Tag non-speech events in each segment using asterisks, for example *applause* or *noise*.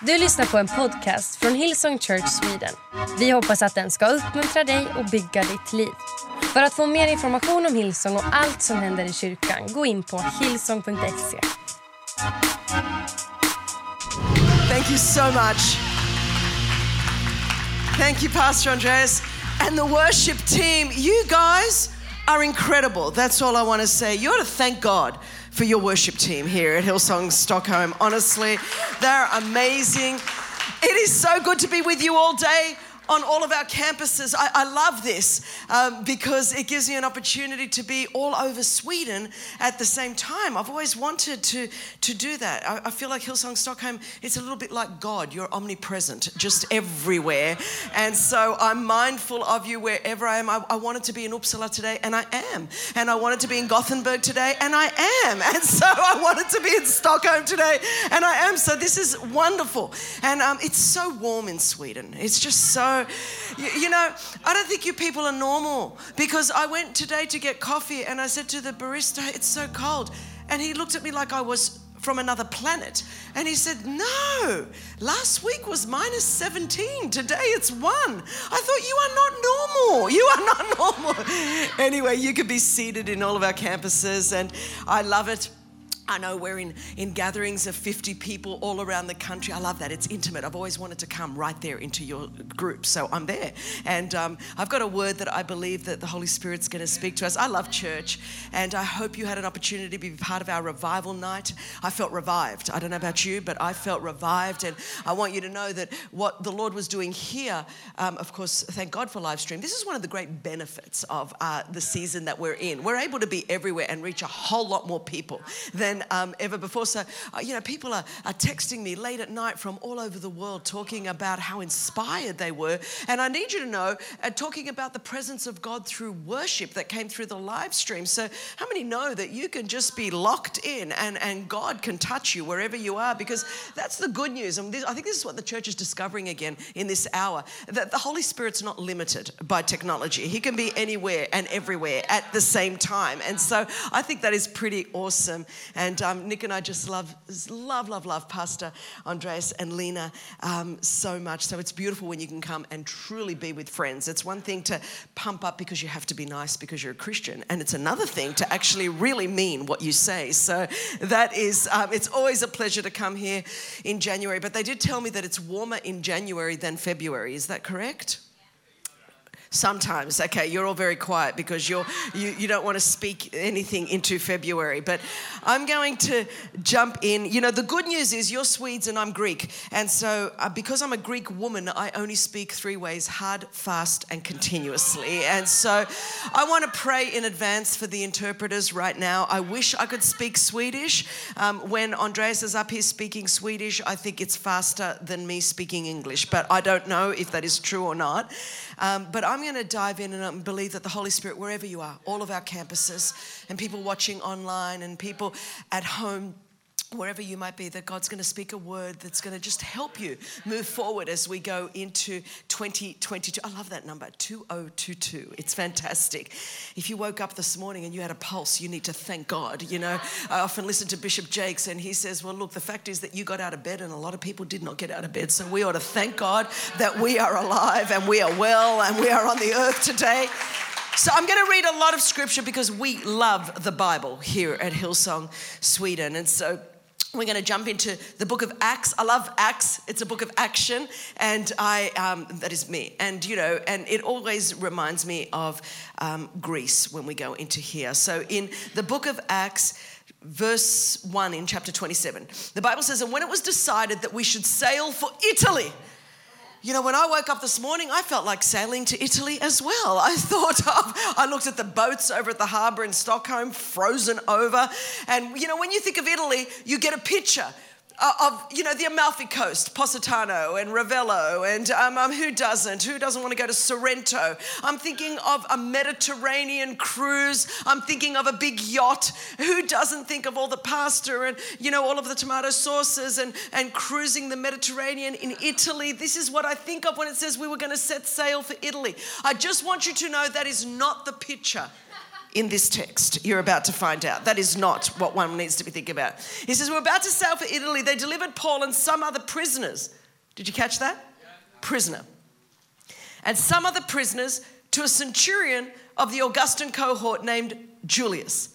Du lyssnar på en podcast från Hillsong Church Sweden. Vi hoppas att den ska uppmuntra dig och bygga ditt liv. För att få mer information om Hillsong och allt som händer i kyrkan, gå in på hillsong.se. Thank you so much. Thank you, Pastor Andreas. And the worship team, you guys are incredible. That's all I want to say. You ought to thank God for your worship team here at Hillsong Stockholm. Honestly, they're amazing. It is so good to be with you all day on all of our campuses. I, I love this um, because it gives me an opportunity to be all over Sweden at the same time. I've always wanted to, to do that. I, I feel like Hillsong Stockholm, it's a little bit like God. You're omnipresent, just everywhere. And so I'm mindful of you wherever I am. I, I wanted to be in Uppsala today, and I am. And I wanted to be in Gothenburg today, and I am. And *laughs* so I wanted to be in Stockholm today, and I am. So this is wonderful. And um, it's so warm in Sweden. It's just so you, you, know, I don't think you people are normal because I went today to get coffee and I said to the barista, it's so cold. And he looked at me like I was from another planet. And he said, No, last week was minus 17. Today it's one. I thought, You are not normal. You are not *laughs* normal. anyway, you could be seated in all of our campuses, and I love it. I know we're in, in gatherings of 50 people all around the country. I love that. It's intimate. I've always wanted to come right there into your group. So I'm there. And um, I've got a word that I believe that the Holy Spirit's going to speak to us. I love church. And I hope you had an opportunity to be part of our revival night. I felt revived. I don't know about you, but I felt revived. And I want you to know that what the Lord was doing here, um, of course, thank God for live stream. This is one of the great benefits of uh, the season that we're in. We're able to be everywhere and reach a whole lot more people than um, ever before. So, uh, you know, people are, are texting me late at night from all over the world talking about how inspired they were. And I need you to know, uh, talking about the presence of God through worship that came through the live stream. So, how many know that you can just be locked in and, and God can touch you wherever you are? Because that's the good news. And this, I think this is what the church is discovering again in this hour that the Holy Spirit's not limited by technology, He can be anywhere and everywhere at the same time. And so, I think that is pretty awesome. And and um, Nick and I just love, love, love, love Pastor Andreas and Lena um, so much. So it's beautiful when you can come and truly be with friends. It's one thing to pump up because you have to be nice because you're a Christian, and it's another thing to actually really mean what you say. So that is, um, it's always a pleasure to come here in January. But they did tell me that it's warmer in January than February. Is that correct? Sometimes, okay, you're all very quiet because you're, you, you don't want to speak anything into February. But I'm going to jump in. You know, the good news is you're Swedes and I'm Greek. And so, uh, because I'm a Greek woman, I only speak three ways hard, fast, and continuously. And so, I want to pray in advance for the interpreters right now. I wish I could speak Swedish. Um, when Andreas is up here speaking Swedish, I think it's faster than me speaking English. But I don't know if that is true or not. Um, but I'm going to dive in and um, believe that the Holy Spirit, wherever you are, all of our campuses, and people watching online, and people at home, wherever you might be, that God's going to speak a word that's going to just help you move forward as we go into 2022. I love that number, 2022. It's fantastic. If you woke up this morning and you had a pulse, you need to thank God. You know, I often listen to Bishop Jakes and he says, Well, look, the fact is that you got out of bed and a lot of people did not get out of bed. So we ought to thank God that we are alive and we are well and we are on the earth today. So I'm going to read a lot of scripture because we love the Bible here at Hillsong, Sweden. And so we're going to jump into the book of Acts. I love Acts. It's a book of action, and I um, that is me. And you know, and it always reminds me of um, Greece when we go into here. So in the book of Acts. Verse 1 in chapter 27, the Bible says, And when it was decided that we should sail for Italy, you know, when I woke up this morning, I felt like sailing to Italy as well. *laughs* I thought of, I looked at the boats over at the harbour in Stockholm, frozen over. And, you know, when you think of Italy, you get a picture of you know the Amalfi Coast, Positano and Ravello, and um, um, who doesn't? Who doesn't want to go to Sorrento? I'm thinking of a Mediterranean cruise. I'm thinking of a big yacht. Who doesn't think of all the pasta and you know all of the tomato sauces and and cruising the Mediterranean in Italy? This is what I think of when it says we were going to set sail for Italy. I just want you to know that is not the picture in this text. You're about to find out. That is not what one needs to be thinking about. He says, We're about to sail for Italy. They delivered Paul and some other prisoners. Did you catch that? Prisoner. And some other prisoners to a centurion of the Augustan cohort named Julius.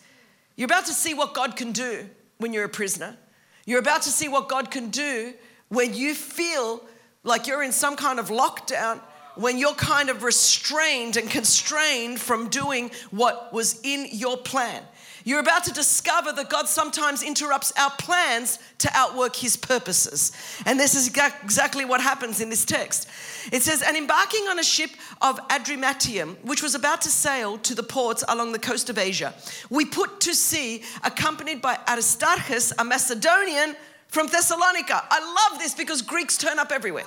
You're about to see what God can do when you're a prisoner. You're about to see what God can do when you feel like you're in some kind of lockdown, when you're kind of restrained and constrained from doing what was in your plan. You're about to discover that God sometimes interrupts our plans to outwork his purposes. And this is exactly what happens in this text. It says, And embarking on a ship of Adramyttium, which was about to sail to the ports along the coast of Asia, we put to sea, accompanied by Aristarchus, a Macedonian from Thessalonica. I love this because Greeks turn up everywhere.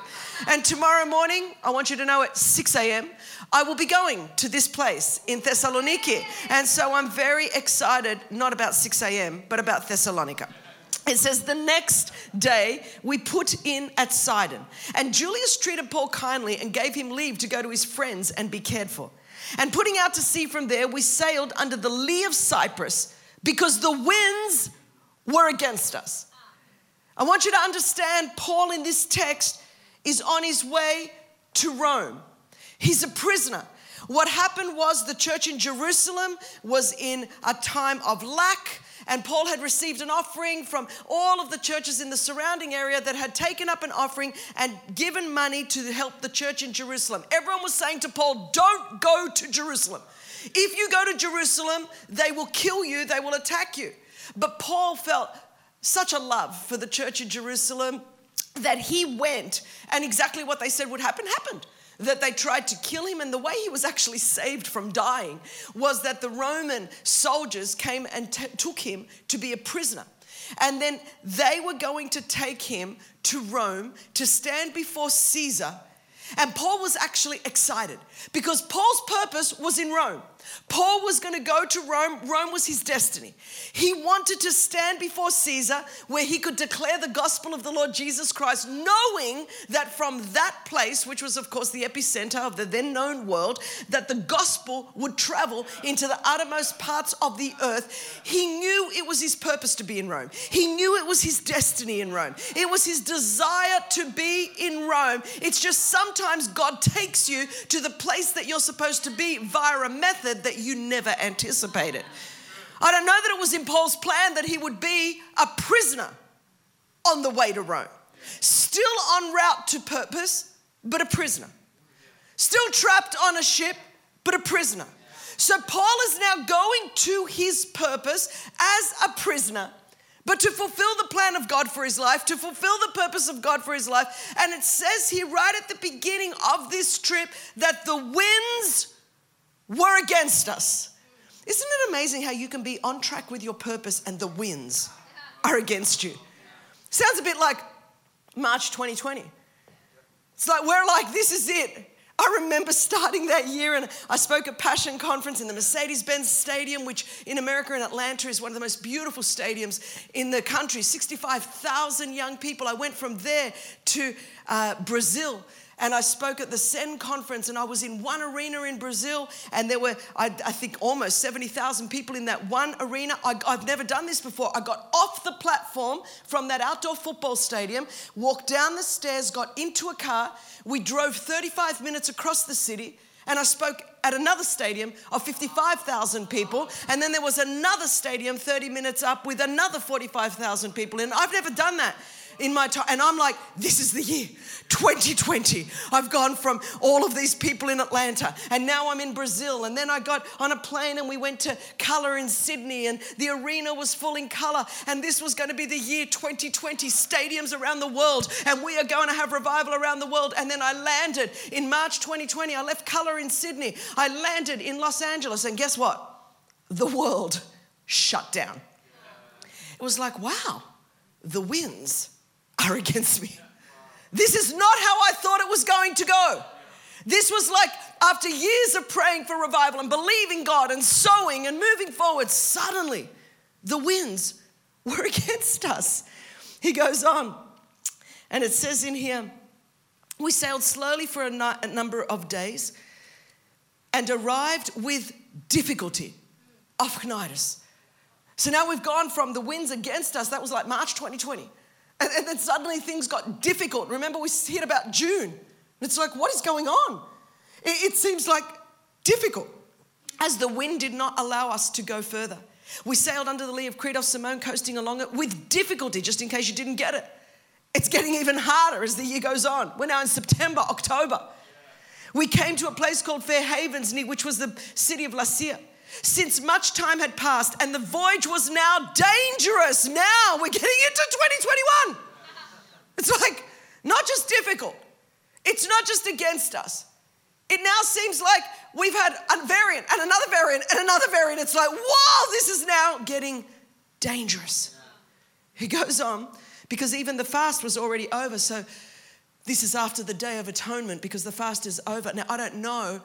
And tomorrow morning, I want you to know at 6 a.m., I will be going to this place in Thessaloniki. And so I'm very excited, not about 6 a.m., but about Thessalonica. It says, the next day we put in at Sidon. And Julius treated Paul kindly and gave him leave to go to his friends and be cared for. And putting out to sea from there, we sailed under the lee of Cyprus because the winds were against us. I want you to understand Paul in this text is on his way to Rome. He's a prisoner. What happened was the church in Jerusalem was in a time of lack, and Paul had received an offering from all of the churches in the surrounding area that had taken up an offering and given money to help the church in Jerusalem. Everyone was saying to Paul, Don't go to Jerusalem. If you go to Jerusalem, they will kill you, they will attack you. But Paul felt such a love for the church in Jerusalem that he went, and exactly what they said would happen happened. That they tried to kill him, and the way he was actually saved from dying was that the Roman soldiers came and t- took him to be a prisoner. And then they were going to take him to Rome to stand before Caesar. And Paul was actually excited because Paul's purpose was in Rome. Paul was going to go to Rome. Rome was his destiny. He wanted to stand before Caesar where he could declare the gospel of the Lord Jesus Christ, knowing that from that place, which was, of course, the epicenter of the then known world, that the gospel would travel into the uttermost parts of the earth. He knew it was his purpose to be in Rome, he knew it was his destiny in Rome, it was his desire to be in Rome. It's just sometimes God takes you to the place that you're supposed to be via a method that you never anticipated. I don't know that it was in Paul's plan that he would be a prisoner on the way to Rome, still en route to purpose, but a prisoner, still trapped on a ship, but a prisoner. So Paul is now going to his purpose as a prisoner but to fulfill the plan of God for his life, to fulfill the purpose of God for his life. And it says here, right at the beginning of this trip, that the winds were against us. Isn't it amazing how you can be on track with your purpose and the winds are against you? Sounds a bit like March 2020. It's like we're like, this is it. I remember starting that year and I spoke at Passion Conference in the Mercedes Benz Stadium, which in America in Atlanta is one of the most beautiful stadiums in the country. 65,000 young people. I went from there to uh, Brazil and I spoke at the Send conference, and I was in one arena in Brazil, and there were, I, I think, almost 70,000 people in that one arena. I, I've never done this before. I got off the platform from that outdoor football stadium, walked down the stairs, got into a car. We drove 35 minutes across the city, and I spoke at another stadium of 55,000 people. And then there was another stadium 30 minutes up with another 45,000 people. And I've never done that in my time. And I'm like, this is the year 2020. I've gone from all of these people in Atlanta and now I'm in Brazil. And then I got on a plane and we went to Colour in Sydney and the arena was full in colour. And this was going to be the year 2020, stadiums around the world. And we are going to have revival around the world. And then I landed in March 2020. I left Colour in Sydney. I landed in Los Angeles. And guess what? The world shut down. It was like, wow, the winds are against me. This is not how I thought it was going to go. This was like after years of praying for revival and believing God and sowing and moving forward, suddenly the winds were *laughs* against us. He goes on, and it says in here, we sailed slowly for a, number of days and arrived with difficulty off Cnidus So now we've gone from the winds against us, that was like March 2020. And, and then suddenly things got difficult. Remember, we hit about June. And it's like, what is going on? It, it seems like difficult as the wind did not allow us to go further. We sailed under the lee of Crete off Salmone, coasting along it with difficulty, just in case you didn't get it. It's getting even harder as the year goes on. We're now in September, October. We came to a place called Fair Havens, which was the city of Lasea. Since much time had passed and the voyage was now dangerous, now we're getting into 2021. It's like not just difficult, it's not just against us. It now seems like we've had a variant and another variant and another variant. It's like, wow, this is now getting dangerous. He goes on because even the fast was already over. So this is after the Day of Atonement because the fast is over. Now, I don't know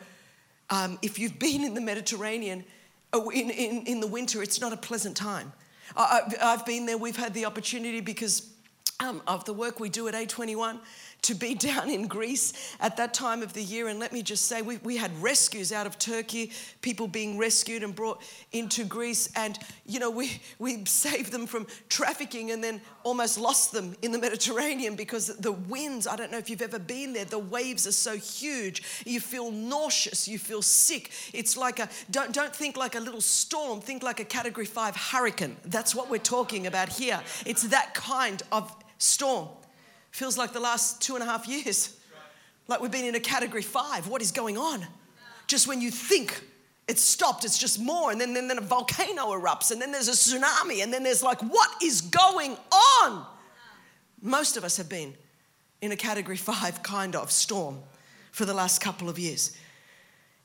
um, if you've been in the Mediterranean in, in, in the winter, it's not a pleasant time. I, have been there, we've had the opportunity because um, of the work we do at A21 to be *laughs* down in Greece at that time of the year. And let me just say, we, we had rescues out of Turkey, people being rescued and brought into Greece. And, you know, we, *laughs* we saved them from trafficking and then almost lost them in the Mediterranean because the winds, I don't know if you've ever been there, the waves are so huge. You feel nauseous, you feel sick. It's like a, don't, don't think like a little storm, think like a category five hurricane. That's what we're talking about here. It's that kind of storm. Feels like the last two and a half years. Like we've been in a category five. What is going on? Just when you think it's stopped, it's just more. And then, then, then a volcano erupts, and then there's a tsunami, and then there's like, what is going on? Most of us have been in a category five kind of storm for the last couple of years.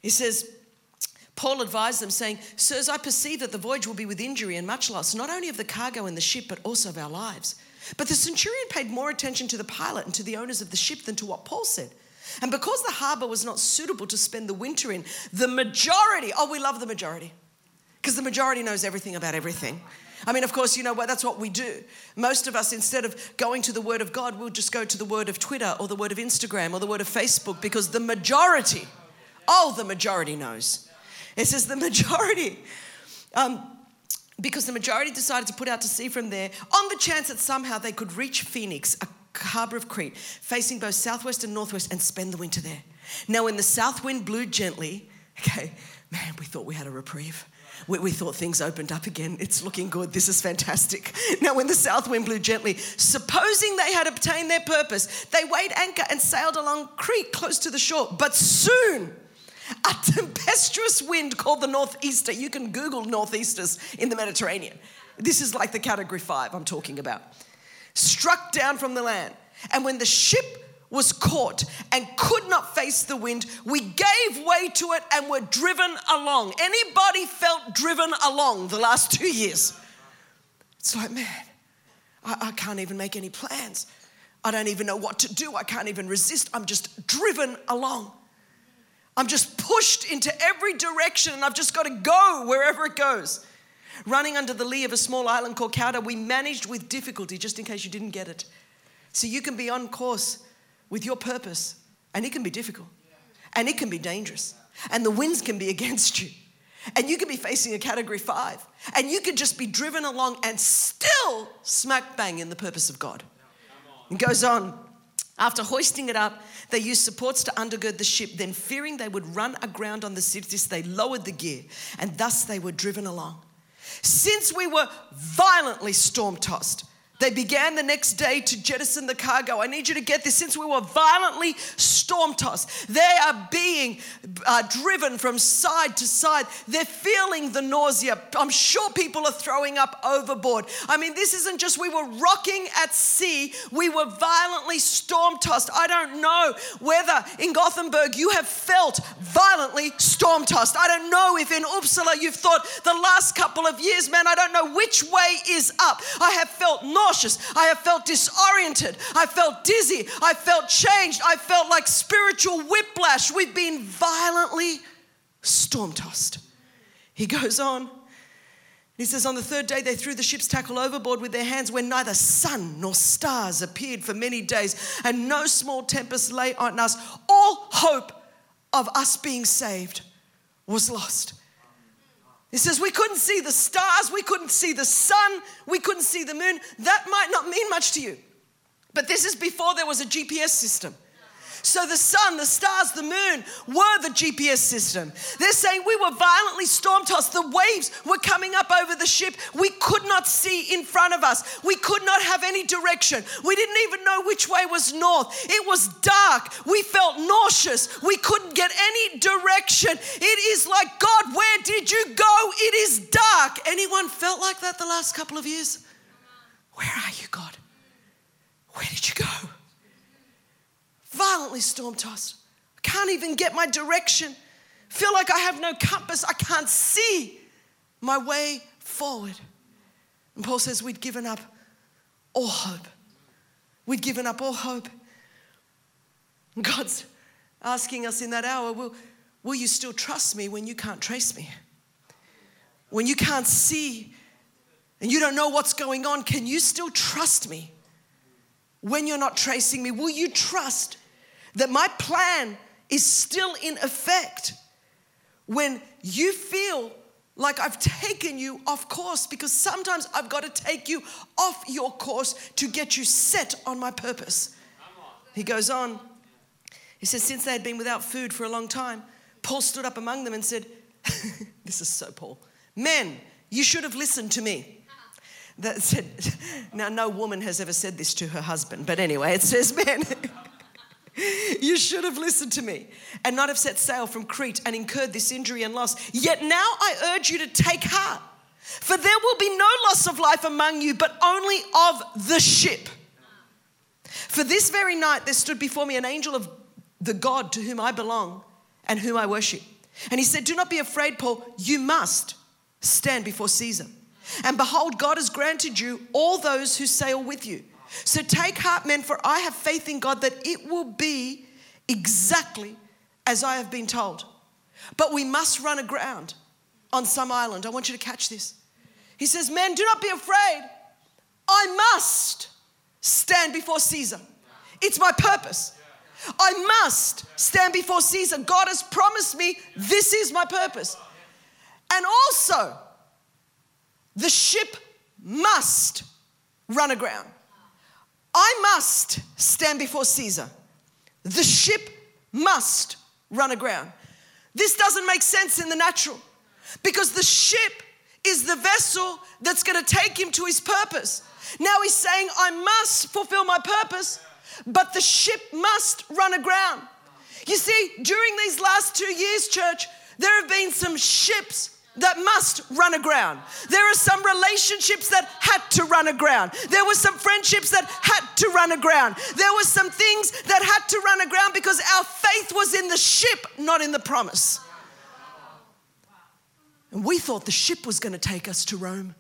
He says, Paul advised them, saying, Sirs, I perceive that the voyage will be with injury and much loss, not only of the cargo and the ship, but also of our lives. But the centurion paid more attention to the pilot and to the owners of the ship than to what Paul said. And because the harbor was not suitable to spend the winter in, the majority, oh, we love the majority, because the majority knows everything about everything. I mean, of course, you know what, that's what we do. Most of us, instead of going to the Word of God, we'll just go to the Word of Twitter or the Word of Instagram or the Word of Facebook because the majority, oh, the majority knows. It says the majority. Um, because the majority decided to put out to sea from there on the chance that somehow they could reach Phoenix, a harbour of Crete, facing both southwest and northwest, and spend the winter there. Now, when the south wind blew gently, *laughs* okay, man, we thought we had a reprieve. We, we, thought things opened up again. It's looking good. This is fantastic. *laughs* Now, when the south wind blew gently, supposing they had obtained their purpose, they weighed anchor and sailed along Crete close to the shore. But soon, a tempestuous wind called the northeaster. You can Google northeasters in the Mediterranean. This is like the category five I'm talking about. Struck down from the land. And when the ship was caught and could not face the wind, we gave way to it and were driven along. Anybody felt driven along the last two years? It's like, man, I, I can't even make any plans. I don't even know what to do. I can't even resist. I'm just driven along. I'm just pushed into every direction and I've just got to go wherever it goes. Running under the lee of a small island called Cauda, we managed with difficulty, just in case you didn't get it. So you can be on course with your purpose, and it can be difficult, and it can be dangerous, and the winds can be *laughs* against you, and you can be facing a category five, and you could just be driven along and still smack bang in the purpose of God. It goes on. After hoisting it up, they used supports to undergird the ship. Then, fearing they would run aground on the Syrtis, they lowered the gear, and thus they were driven along. Since we were violently storm tossed, they began the next day to jettison the cargo. I need you to get this. Since we were violently storm tossed, they are being uh, driven from side to side. They're feeling the nausea. I'm sure people are throwing up overboard. I mean, this isn't just we were rocking at sea, we were violently storm tossed. I don't know whether in Gothenburg you have felt violently storm tossed. I don't know if in Uppsala you've thought the last couple of years, man, I don't know which way is up. I have felt nauseous. I have felt disoriented. I felt dizzy. I felt changed. I felt like spiritual whiplash. We've been violently storm tossed. He goes on. He says, On the third day, they threw the ship's tackle overboard with their hands when neither sun nor stars appeared for many days, and no small tempest lay on us. All hope of us being saved was lost. He says, We couldn't see the stars, we couldn't see the sun, we couldn't see the moon. That might not mean much to you. But this is before there was a GPS system. So the sun, the stars, the moon were the GPS system. They're saying we were violently storm tossed. The waves were coming up over the ship. We could not see in front of us. We could not have any direction. We didn't even know which way was north. It was dark. We felt nauseous. We couldn't get any direction. It is like, God, where did you go? It is dark. Anyone felt like that the last couple of years? Where are you, God? Where did you go? Violently storm tossed. I can't even get my direction. Feel like I have no compass. I can't see my way forward. And Paul says we'd given up all hope. We'd given up all hope. And God's asking us in that hour, will, will you still trust me when you can't trace me? When you can't see and you don't know what's going on, can you still trust me when you're not tracing me? Will you trust that my plan is still in effect when you feel like I've taken you off course because sometimes I've got to take you off your course to get you set on my purpose. He goes on. He says, Since they had been without food for a long time, Paul stood up among them and said, *laughs* This is so Paul. Men, you should have listened to me. That said, *laughs* now no woman has ever said this to her husband, but anyway, it says, Men. *laughs* *laughs* You should have listened to me and not have set sail from Crete and incurred this injury and loss. Yet now I urge you to take heart, for there will be no loss of life among you, but only of the ship. For this very night there stood before me an angel of the God to whom I belong and whom I worship. And he said, Do not be afraid, Paul, you must stand before Caesar. And behold, God has granted you all those who sail with you. So take heart, men, for I have faith in God that it will be exactly as I have been told. But we must run aground on some island. I want you to catch this. He says, Men, do not be afraid. I must stand before Caesar. It's my purpose. I must stand before Caesar. God has promised me this is my purpose. And also, the ship must run aground. I must stand before Caesar. The ship must run aground. This doesn't make sense in the natural because the ship is the vessel that's going to take him to his purpose. Now he's saying, I must fulfill my purpose, but the ship must run aground. You see, during these last two years, church, there have been some ships that must run aground. There are some relationships that had to run aground. There were some friendships that had to run aground. There were some things that had to run aground because our faith was in the ship, not in the promise. And we thought the ship was going to take us to Rome.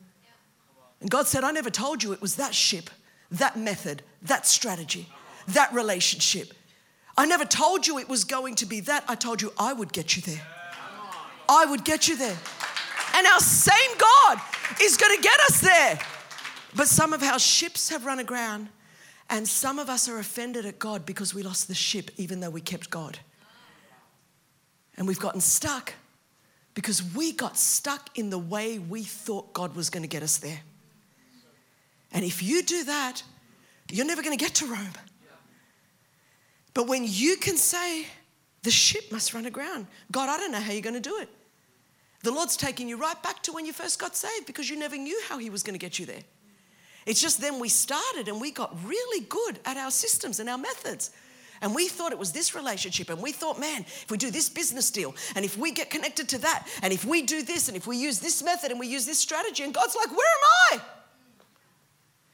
And God said, I never told you it was that ship, that method, that strategy, that relationship. I never told you it was going to be that. I told you I would get you there. I would get you there. And our same God is going to get us there. But some of our ships have run aground, and some of us are offended at God because we lost the ship, even though we kept God. And we've gotten stuck because we got stuck in the way we thought God was going to get us there. And if you do that, you're never going to get to Rome. But when you can say, the ship must run aground, God, I don't know how you're going to do it. The Lord's taking you right back to when you first got saved because you never knew how He was going to get you there. It's just then we started and we got really good at our systems and our methods. And we thought it was this relationship, and we thought, man, if we do this business deal, and if we get connected to that, and if we do this, and if we use this method, and we use this strategy, and God's like, where am I?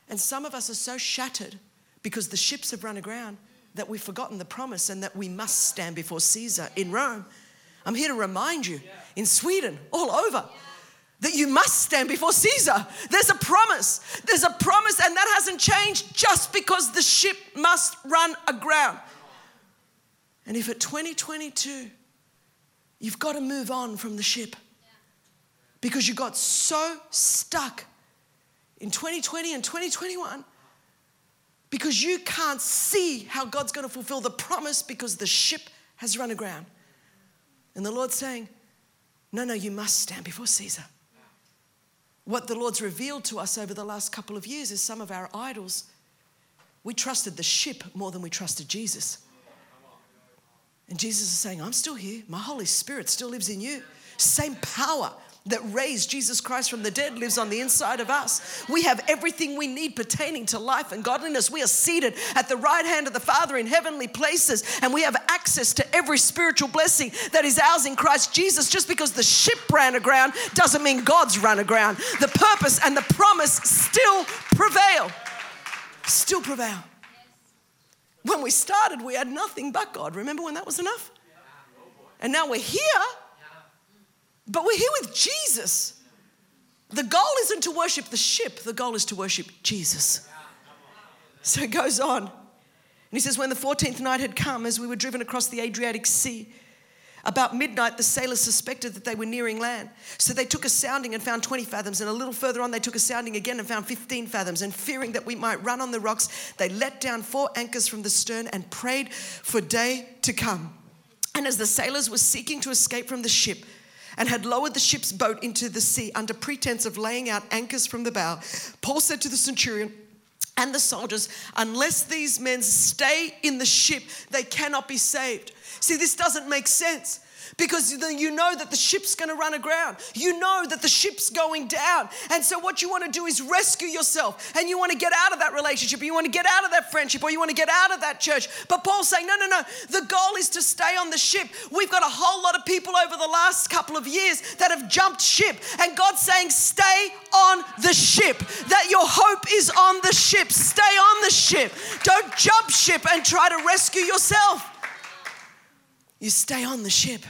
And some of us are so shattered because the ships have run aground that we've forgotten the promise and that we must stand before Caesar in Rome I'm here to remind you in Sweden, all over, that you must stand before Caesar. There's a promise. There's a promise, and that hasn't changed just because the ship must run aground. And if at 2022, you've got to move on from the ship because you got so stuck in 2020 and 2021 because you can't see how God's going to fulfill the promise because the ship has run aground. And the Lord's saying, No, no, you must stand before Caesar. What the Lord's revealed to us over the last couple of years is some of our idols. We trusted the ship more than we trusted Jesus. And Jesus is saying, I'm still here. My Holy Spirit still lives in you. Same power that raised Jesus Christ from the dead lives on the inside of us. We have everything we need pertaining to life and godliness. We are seated at the right hand of the Father in heavenly places, and we have access to every spiritual blessing that is ours in Christ Jesus. Just because the ship ran aground doesn't mean God's run aground. The purpose and the promise still prevail. Still prevail. When we started, we had nothing but God. Remember when that was enough? And now we're here but we're here with Jesus. The goal isn't to worship the ship, the goal is to worship Jesus. So it goes on. And he says, When the 14th night had come, as we were driven across the Adriatic Sea, about midnight, the sailors suspected that they were nearing land. So they took a sounding and found 20 fathoms. And a little further on, they took a sounding again and found 15 fathoms. And fearing that we might run on the rocks, they let down four anchors from the stern and prayed for day to come. And as the sailors were seeking to escape from the ship, and had lowered the ship's boat into the sea under pretense of laying out anchors from the bow, Paul said to the centurion, and the soldiers, unless these men stay in the ship, they cannot be saved. See, this doesn't make sense because you know that the ship's going to run aground. You know that the ship's going down. And so, what you want to do is rescue yourself and you want to get out of that relationship, or you want to get out of that friendship, or you want to get out of that church. But Paul's saying, no, no, no. The goal is to stay on the ship. We've got a whole lot of people over the last couple of years that have jumped ship. And God's saying, stay on the ship, that your hope is on the ship. Stay on the ship. Don't jump ship and try to rescue yourself. You stay on the ship.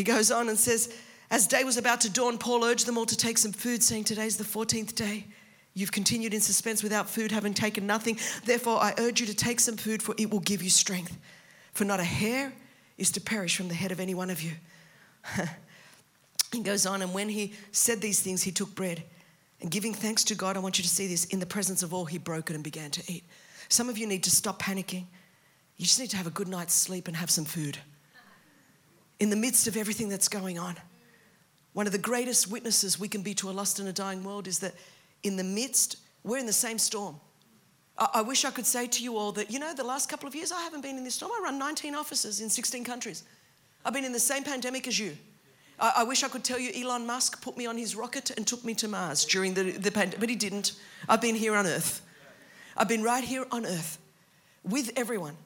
He goes on and says, As day was about to dawn, Paul urged them all to take some food, saying, Today's the 14th day. You've continued in suspense without food, having taken nothing. Therefore, I urge you to take some food, for it will give you strength. For not a hair is to perish from the head of any one of you. *laughs* he goes on, and when he said these things, he took bread. And giving thanks to God, I want you to see this in the presence of all, he broke it and began to eat. Some of you need to stop panicking. You just need to have a good night's sleep and have some food in the midst of everything that's going on. One of the greatest witnesses we can be to a lost and a dying world is that in the midst, we're in the same storm. I, I wish I could say to you all that, you know, the last couple of years I haven't been in this storm. I run 19 offices in 16 countries. I've been in the same pandemic as you. I, I wish I could tell you Elon Musk put me on his rocket and took me to Mars during the, the pandemic, but he didn't. I've been here on Earth. I've been right here on Earth with everyone.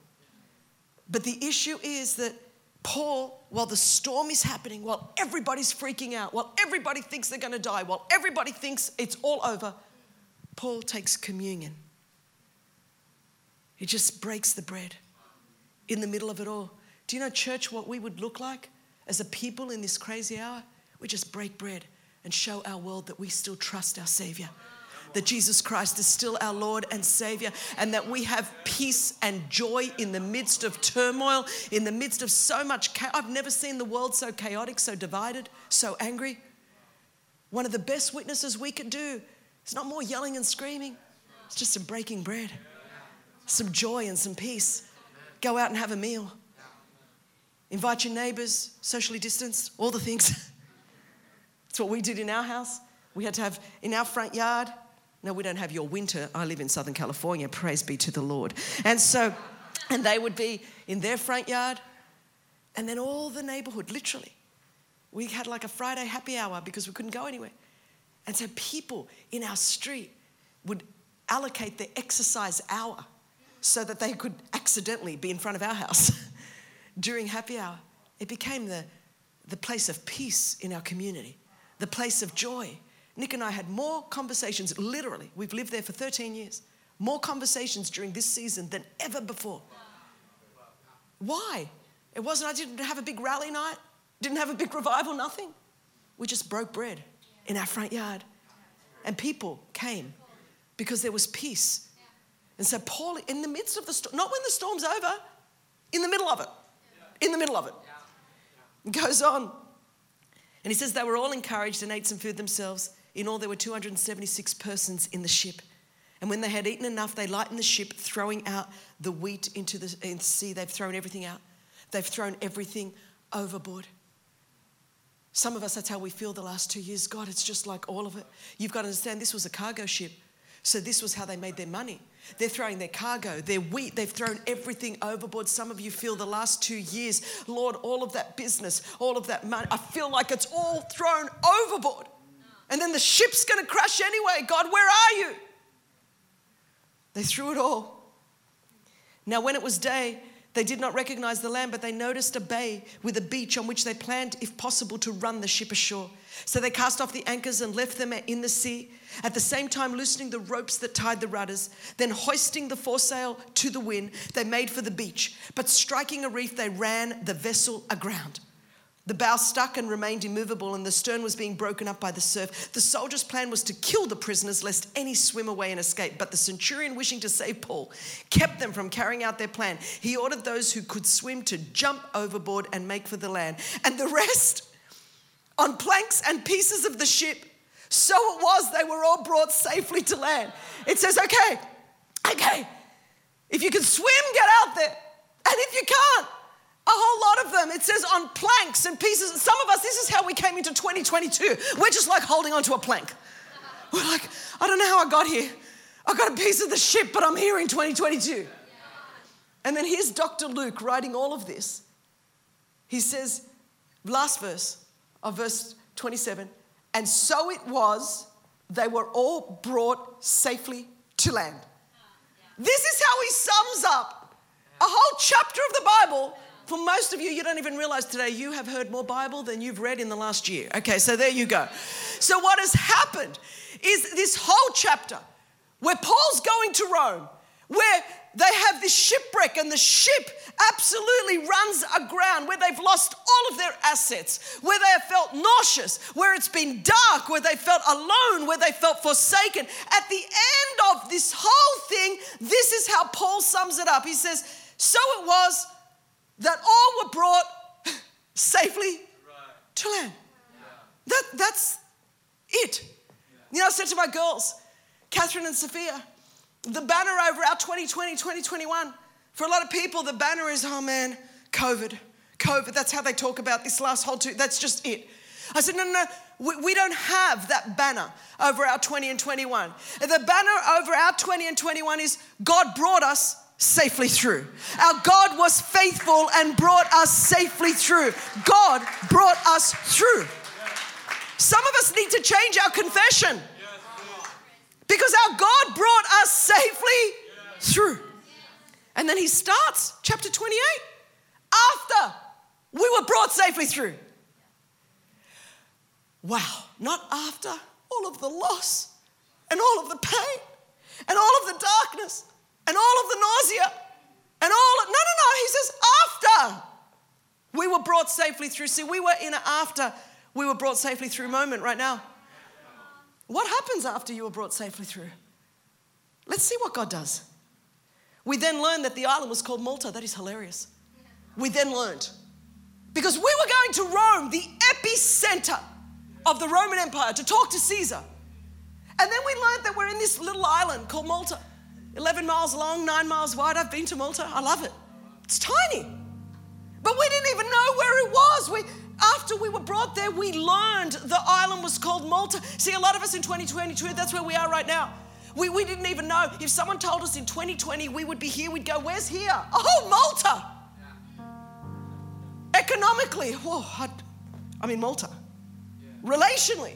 But the issue is that Paul, while the storm is happening, while everybody's freaking out, while everybody thinks they're going to die, while everybody thinks it's all over, Paul takes communion. He just breaks the bread in the middle of it all. Do you know, church, what we would look like as a people in this crazy hour? We just break bread and show our world that we still trust our Savior that Jesus Christ is still our Lord and Savior, and that we have peace and joy in the midst of turmoil, in the midst of so much chaos. I've never seen the world so chaotic, so divided, so angry. One of the best witnesses we could do is not more yelling and screaming, it's just some breaking bread, some joy and some peace. Go out and have a meal. Invite your neighbors, socially distanced, all the things. *laughs* That's what we did in our house. We had to have in our front yard, no, we don't have your winter. I live in Southern California. Praise be to the Lord. And so, and they would be in their front yard, and then all the neighborhood, literally. We had like a Friday happy hour because we couldn't go anywhere. And so people in our street would allocate their exercise hour so that they could accidentally be in front of our house *laughs* during happy hour. It became the, the place of peace in our community, the place of joy. Nick and I had more conversations, literally, we've lived there for 13 years, more conversations during this season than ever before. Why? It wasn't, I didn't have a big rally night, didn't have a big revival, nothing. We just broke bread in our front yard. And people came because there was peace. And so, Paul, in the midst of the storm, not when the storm's over, in the middle of it, in the middle of it, goes on. And he says they were all encouraged and ate some food themselves. In all, there were 276 persons in the ship. And when they had eaten enough, they lightened the ship, throwing out the wheat into the, the sea. They've thrown everything out, they've thrown everything overboard. Some of us, that's how we feel the last two years. God, it's just like all of it. You've got to understand this was a cargo ship. So this was how they made their money. They're throwing their cargo, their wheat, they've thrown everything overboard. Some of you feel the last two years, Lord, all of that business, all of that money, I feel like it's all thrown overboard. And then the ship's gonna crash anyway. God, where are you? They threw it all. Now, when it was day, they did not recognize the land, but they noticed a bay with a beach on which they planned, if possible, to run the ship ashore. So they cast off the anchors and left them in the sea, at the same time loosening the ropes that tied the rudders. Then hoisting the foresail to the wind, they made for the beach. But striking a reef, they ran the vessel aground. The bow stuck and remained immovable, and the stern was being broken up by the surf. The soldiers' plan was to kill the prisoners, lest any swim away and escape. But the centurion, wishing to save Paul, kept them from carrying out their plan. He ordered those who could swim to jump overboard and make for the land, and the rest on planks and pieces of the ship. So it was, they were all brought safely to land. It says, okay, okay, if you can swim, get out there. And if you can't, a whole lot of them. It says on planks and pieces. Some of us, this is how we came into 2022. We're just like holding onto a plank. We're like, I don't know how I got here. I got a piece of the ship, but I'm here in 2022. And then here's Dr. Luke writing all of this. He says, last verse of verse 27, and so it was, they were all brought safely to land. This is how he sums up a whole chapter of the Bible for most of you, you don't even realize today you have heard more Bible than you've read in the last year. Okay, so there you go. So, what has happened is this whole chapter where Paul's going to Rome, where they have this shipwreck and the ship absolutely runs aground, where they've lost all of their assets, where they have felt nauseous, where it's been dark, where they felt alone, where they felt forsaken. At the end of this whole thing, this is how Paul sums it up. He says, So it was that all were brought safely to land. That, that's it. You know, I said to my girls, Catherine and Sophia, the banner over our 2020, 2021, for a lot of people, the banner is, oh man, COVID, COVID. That's how they talk about this last whole two. That's just it. I said, no, no, no. We, we don't have that banner over our 20 and 21. The banner over our 20 and 21 is God brought us safely through. Our God was faithful and brought us safely through. God brought us through. Some of us need to change our confession because our God brought us safely through. And then he starts chapter 28 after we were brought safely through. Wow, not after all of the loss and all of the pain and all of the darkness and all of the nausea and all of, no, no, no. He says, after we were brought safely through. See, we were in an after we were brought safely through moment right now. What happens after you were brought safely through? Let's see what God does. We then learned that the island was called Malta. That is hilarious. We then learned. Because we were going to Rome, the epicenter of the Roman Empire, to talk to Caesar. And then we learned that we're in this little island called Malta. 11 miles long, nine miles wide. I've been to Malta. I love it. It's tiny. But we didn't even know where it was. We, after we were brought there, we learned the island was called Malta. See, a lot of us in 2022, that's where we are right now. We, we didn't even know. If someone told us in 2020 we would be here, we'd go, Where's here? Oh, Malta. Economically, whoa, I, I'm in Malta. Relationally,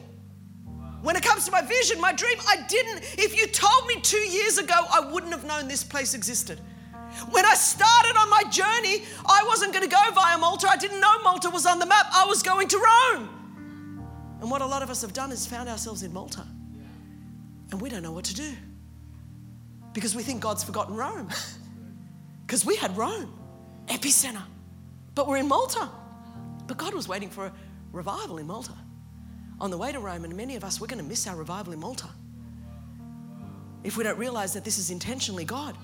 when it comes to my vision, my dream, I didn't. If you told me two years ago, I wouldn't have known this place existed. When I started on my journey, I wasn't going to go via Malta. I didn't know Malta was on the map. I was going to Rome. And what a lot of us have done is found ourselves in Malta. And we don't know what to do. Because we think God's forgotten Rome. *laughs* Because we had Rome, epicenter. But we're in Malta. But God was waiting for a revival in Malta on the way to Rome, and many of us, we're going to miss our revival in Malta if we don't realize that this is intentionally God.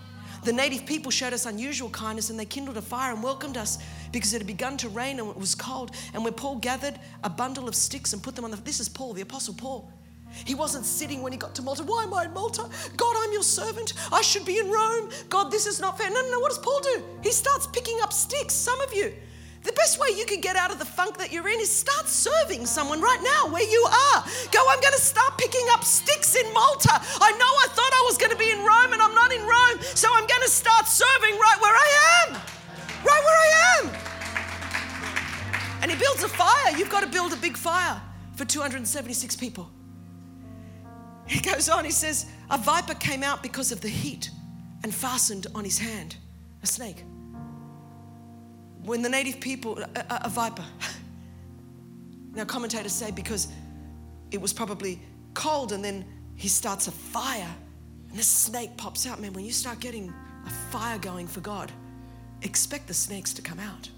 The native people showed us unusual kindness and they kindled a fire and welcomed us because it had begun to rain and it was cold. And when Paul gathered a bundle of sticks and put them on the. This is Paul, the Apostle Paul. He wasn't sitting when he got to Malta. Why am I in Malta? God, I'm your servant. I should be in Rome. God, this is not fair. No, no, no. What does Paul do? He starts picking up sticks. Some of you, The best way you can get out of the funk that you're in is start serving someone right now where you are. Go, I'm going to start picking up sticks in Malta. I know I thought I was going to be in Rome and I'm not in Rome, so I'm going to start serving right where I am. Right where I am. And he builds a fire. You've got to build a big fire for 276 people. He goes on, he says, A viper came out because of the heat and fastened on his hand, a snake when the native people, a, a, viper. *laughs* Now, commentators say because it was probably cold and then he starts a fire and the snake pops out. Man, when you start getting a fire going for God, expect the snakes to come out.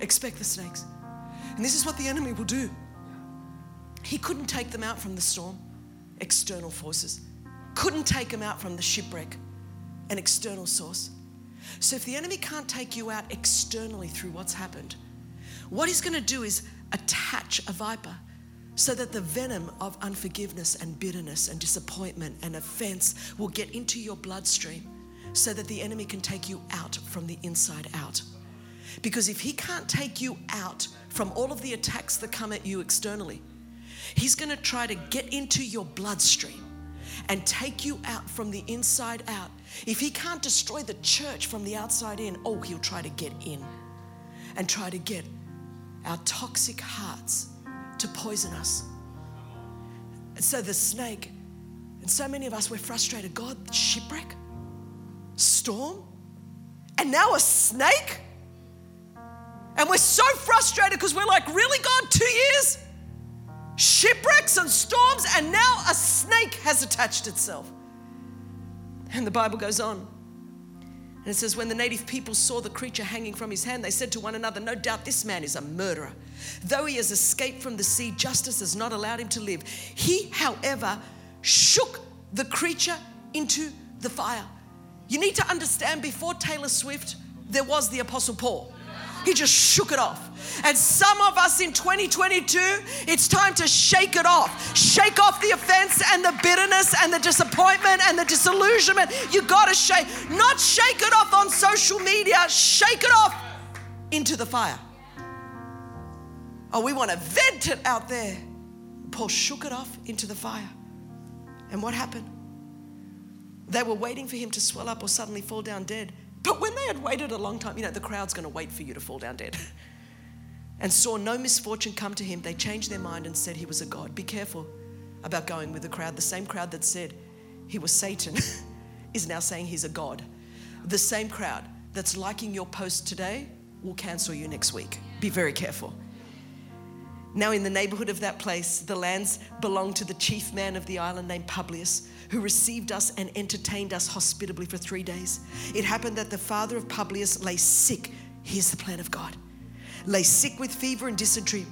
Expect the snakes. And this is what the enemy will do. He couldn't take them out from the storm, external forces, couldn't take them out from the shipwreck, an external source. So if the enemy can't take you out externally through what's happened, what he's going to do is attach a viper so that the venom of unforgiveness and bitterness and disappointment and offense will get into your bloodstream so that the enemy can take you out from the inside out. Because if he can't take you out from all of the attacks that come at you externally, he's going to try to get into your bloodstream and take you out from the inside out. If he can't destroy the church from the outside in, oh, he'll try to get in and try to get our toxic hearts to poison us. And so the snake, and so many of us, we're frustrated. God, shipwreck, storm, and now a snake? And we're so frustrated because we're like, really, God, two years? Shipwrecks and storms, and now a snake has attached itself. And the Bible goes on. And it says, When the native people saw the creature hanging from his hand, they said to one another, No doubt this man is a murderer. Though he has escaped from the sea, justice has not allowed him to live. He, however, shook the creature into the fire. You need to understand before Taylor Swift, there was the Apostle Paul. He just shook it off. And some of us in 2022, it's time to shake it off. Shake off the offense and the bitterness and the disappointment and the disillusionment. You gotta shake, not shake it off on social media, shake it off into the fire. Oh, we wanna vent it out there. Paul shook it off into the fire. And what happened? They were waiting for him to swell up or suddenly fall down dead. But when they had waited a long time, you know, the crowd's going to wait for you to fall down dead. *laughs* and saw no misfortune come to him, they changed their mind and said he was a god. Be careful about going with the crowd. The same crowd that said he was Satan *laughs* is now saying he's a god. The same crowd that's liking your post today will cancel you next week. Be very careful. Now, in the neighborhood of that place, the lands belonged to the chief man of the island named Publius who received us and entertained us hospitably for three days. It happened that the father of Publius lay sick. Here's the plan of God lay sick with fever and dysentery.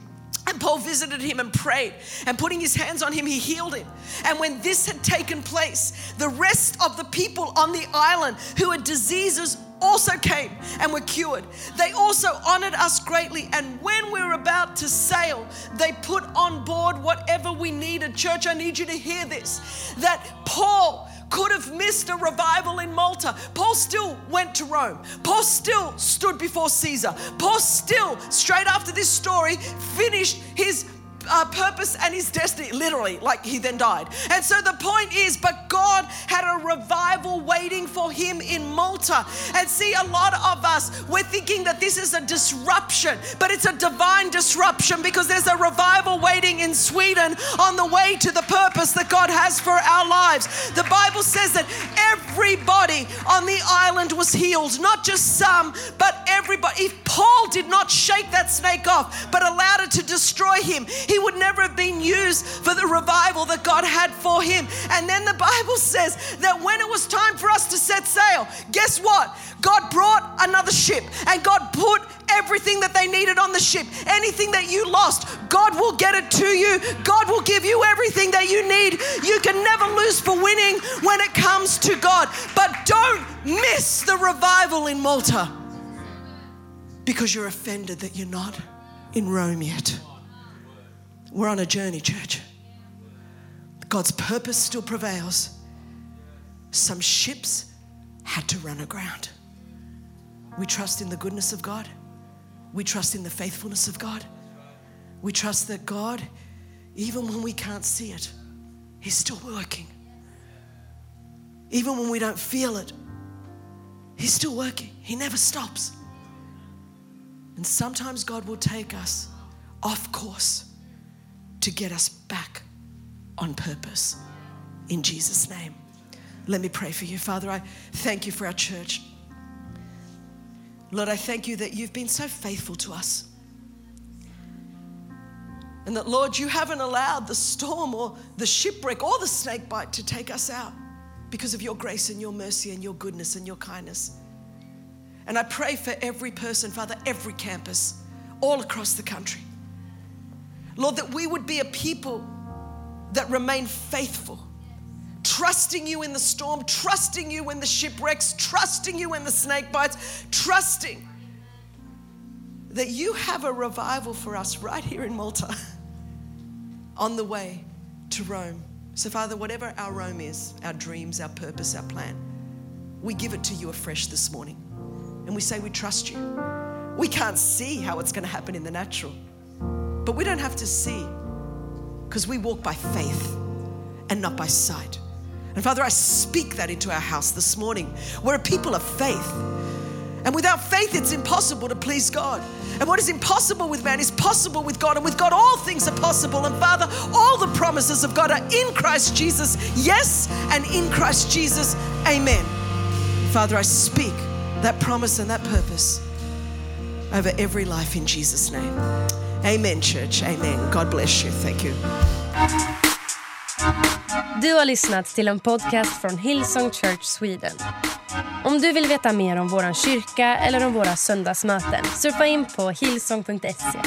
And Paul visited him and prayed, and putting his hands on him, he healed him. And when this had taken place, the rest of the people on the island who had diseases also came and were cured. They also honored us greatly. And when we were about to sail, they put on board whatever we needed. Church, I need you to hear this that Paul could have missed a revival in Malta. Paul still went to Rome. Paul still stood before Caesar. Paul still, straight after this story, finished his uh, purpose and his destiny, literally, like he then died. And so the point is, but God had a revival waiting for him in Malta. And see, a lot of us, we're thinking that this is a disruption, but it's a divine disruption because there's a revival waiting in Sweden on the way to the purpose that God has for our lives. The Bible says that everybody on the island was healed, not just some, but everybody. If Paul did not shake that snake off, but allowed it to destroy him, he he would never have been used for the revival that God had for him. And then the Bible says that when it was time for us to set sail, guess what? God brought another ship and God put everything that they needed on the ship. Anything that you lost, God will get it to you. God will give you everything that you need. You can never lose for winning when it comes to God. But don't miss the revival in Malta because you're offended that you're not in Rome yet. We're on a journey, church. God's purpose still prevails. Some ships had to run aground. We trust in the goodness of God. We trust in the faithfulness of God. We trust that God, even when we can't see it, He's still working. Even when we don't feel it, He's still working. He never stops. And sometimes God will take us off course to get us back on purpose. In Jesus' name. Let me pray for you. Father, I thank you for our church. Lord, I thank you that you've been so faithful to us. And that, Lord, you haven't allowed the storm or the shipwreck or the snake bite to take us out because of your grace and your mercy and your goodness and your kindness. And I pray for every person, Father, every campus, all across the country. Lord, that we would be a people that remain faithful, trusting you in the storm, trusting you in the shipwrecks, trusting you in the snake bites, trusting that you have a revival for us right here in Malta *laughs* on the way to Rome. So, Father, whatever our Rome is, our dreams, our purpose, our plan, we give it to you afresh this morning. And we say, We trust you. We can't see how it's going to happen in the natural, but we don't have to see because we walk by faith and not by sight. And Father, I speak that into our house this morning. We're a people of faith. And without faith, it's impossible to please God. And what is impossible with man is possible with God. And with God, all things are possible. And Father, all the promises of God are in Christ Jesus, yes, and in Christ Jesus, amen. Father, I speak that promise and that purpose over every life in Jesus' name. Amen, church. Amen. God bless you. Thank you. Du har lyssnat till en podcast från Hillsong Church Sweden. Om du vill veta mer om vår kyrka eller om våra söndagsmöten surfa in på hillsong.se.